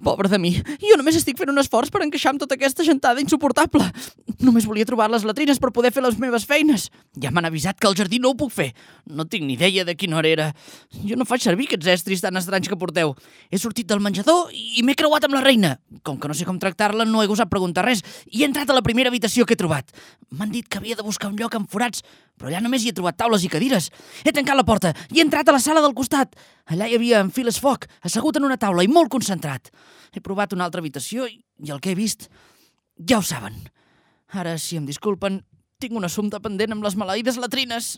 Pobre de mi, jo només estic fent un esforç per encaixar amb tota aquesta gentada insuportable. Només volia trobar les latrines per poder fer les meves feines. Ja m'han avisat que al jardí no ho puc fer. No tinc ni idea de quina hora era. Jo no faig servir aquests estris tan estranys que porteu. He sortit del menjador i m'he creuat amb la reina. Com que no sé com tractar-la, no he gosat preguntar res i he entrat a la primera habitació que he trobat. M'han dit que havia de buscar un lloc amb forats, però allà només hi he trobat taules i cadires. He tancat la porta i he entrat a la sala del costat. Allà hi havia en Files Foc, assegut en una taula i molt concentrat. He provat una altra habitació i, i el que he vist... Ja ho saben. Ara, si em disculpen, tinc un assumpte pendent amb les maleïdes latrines.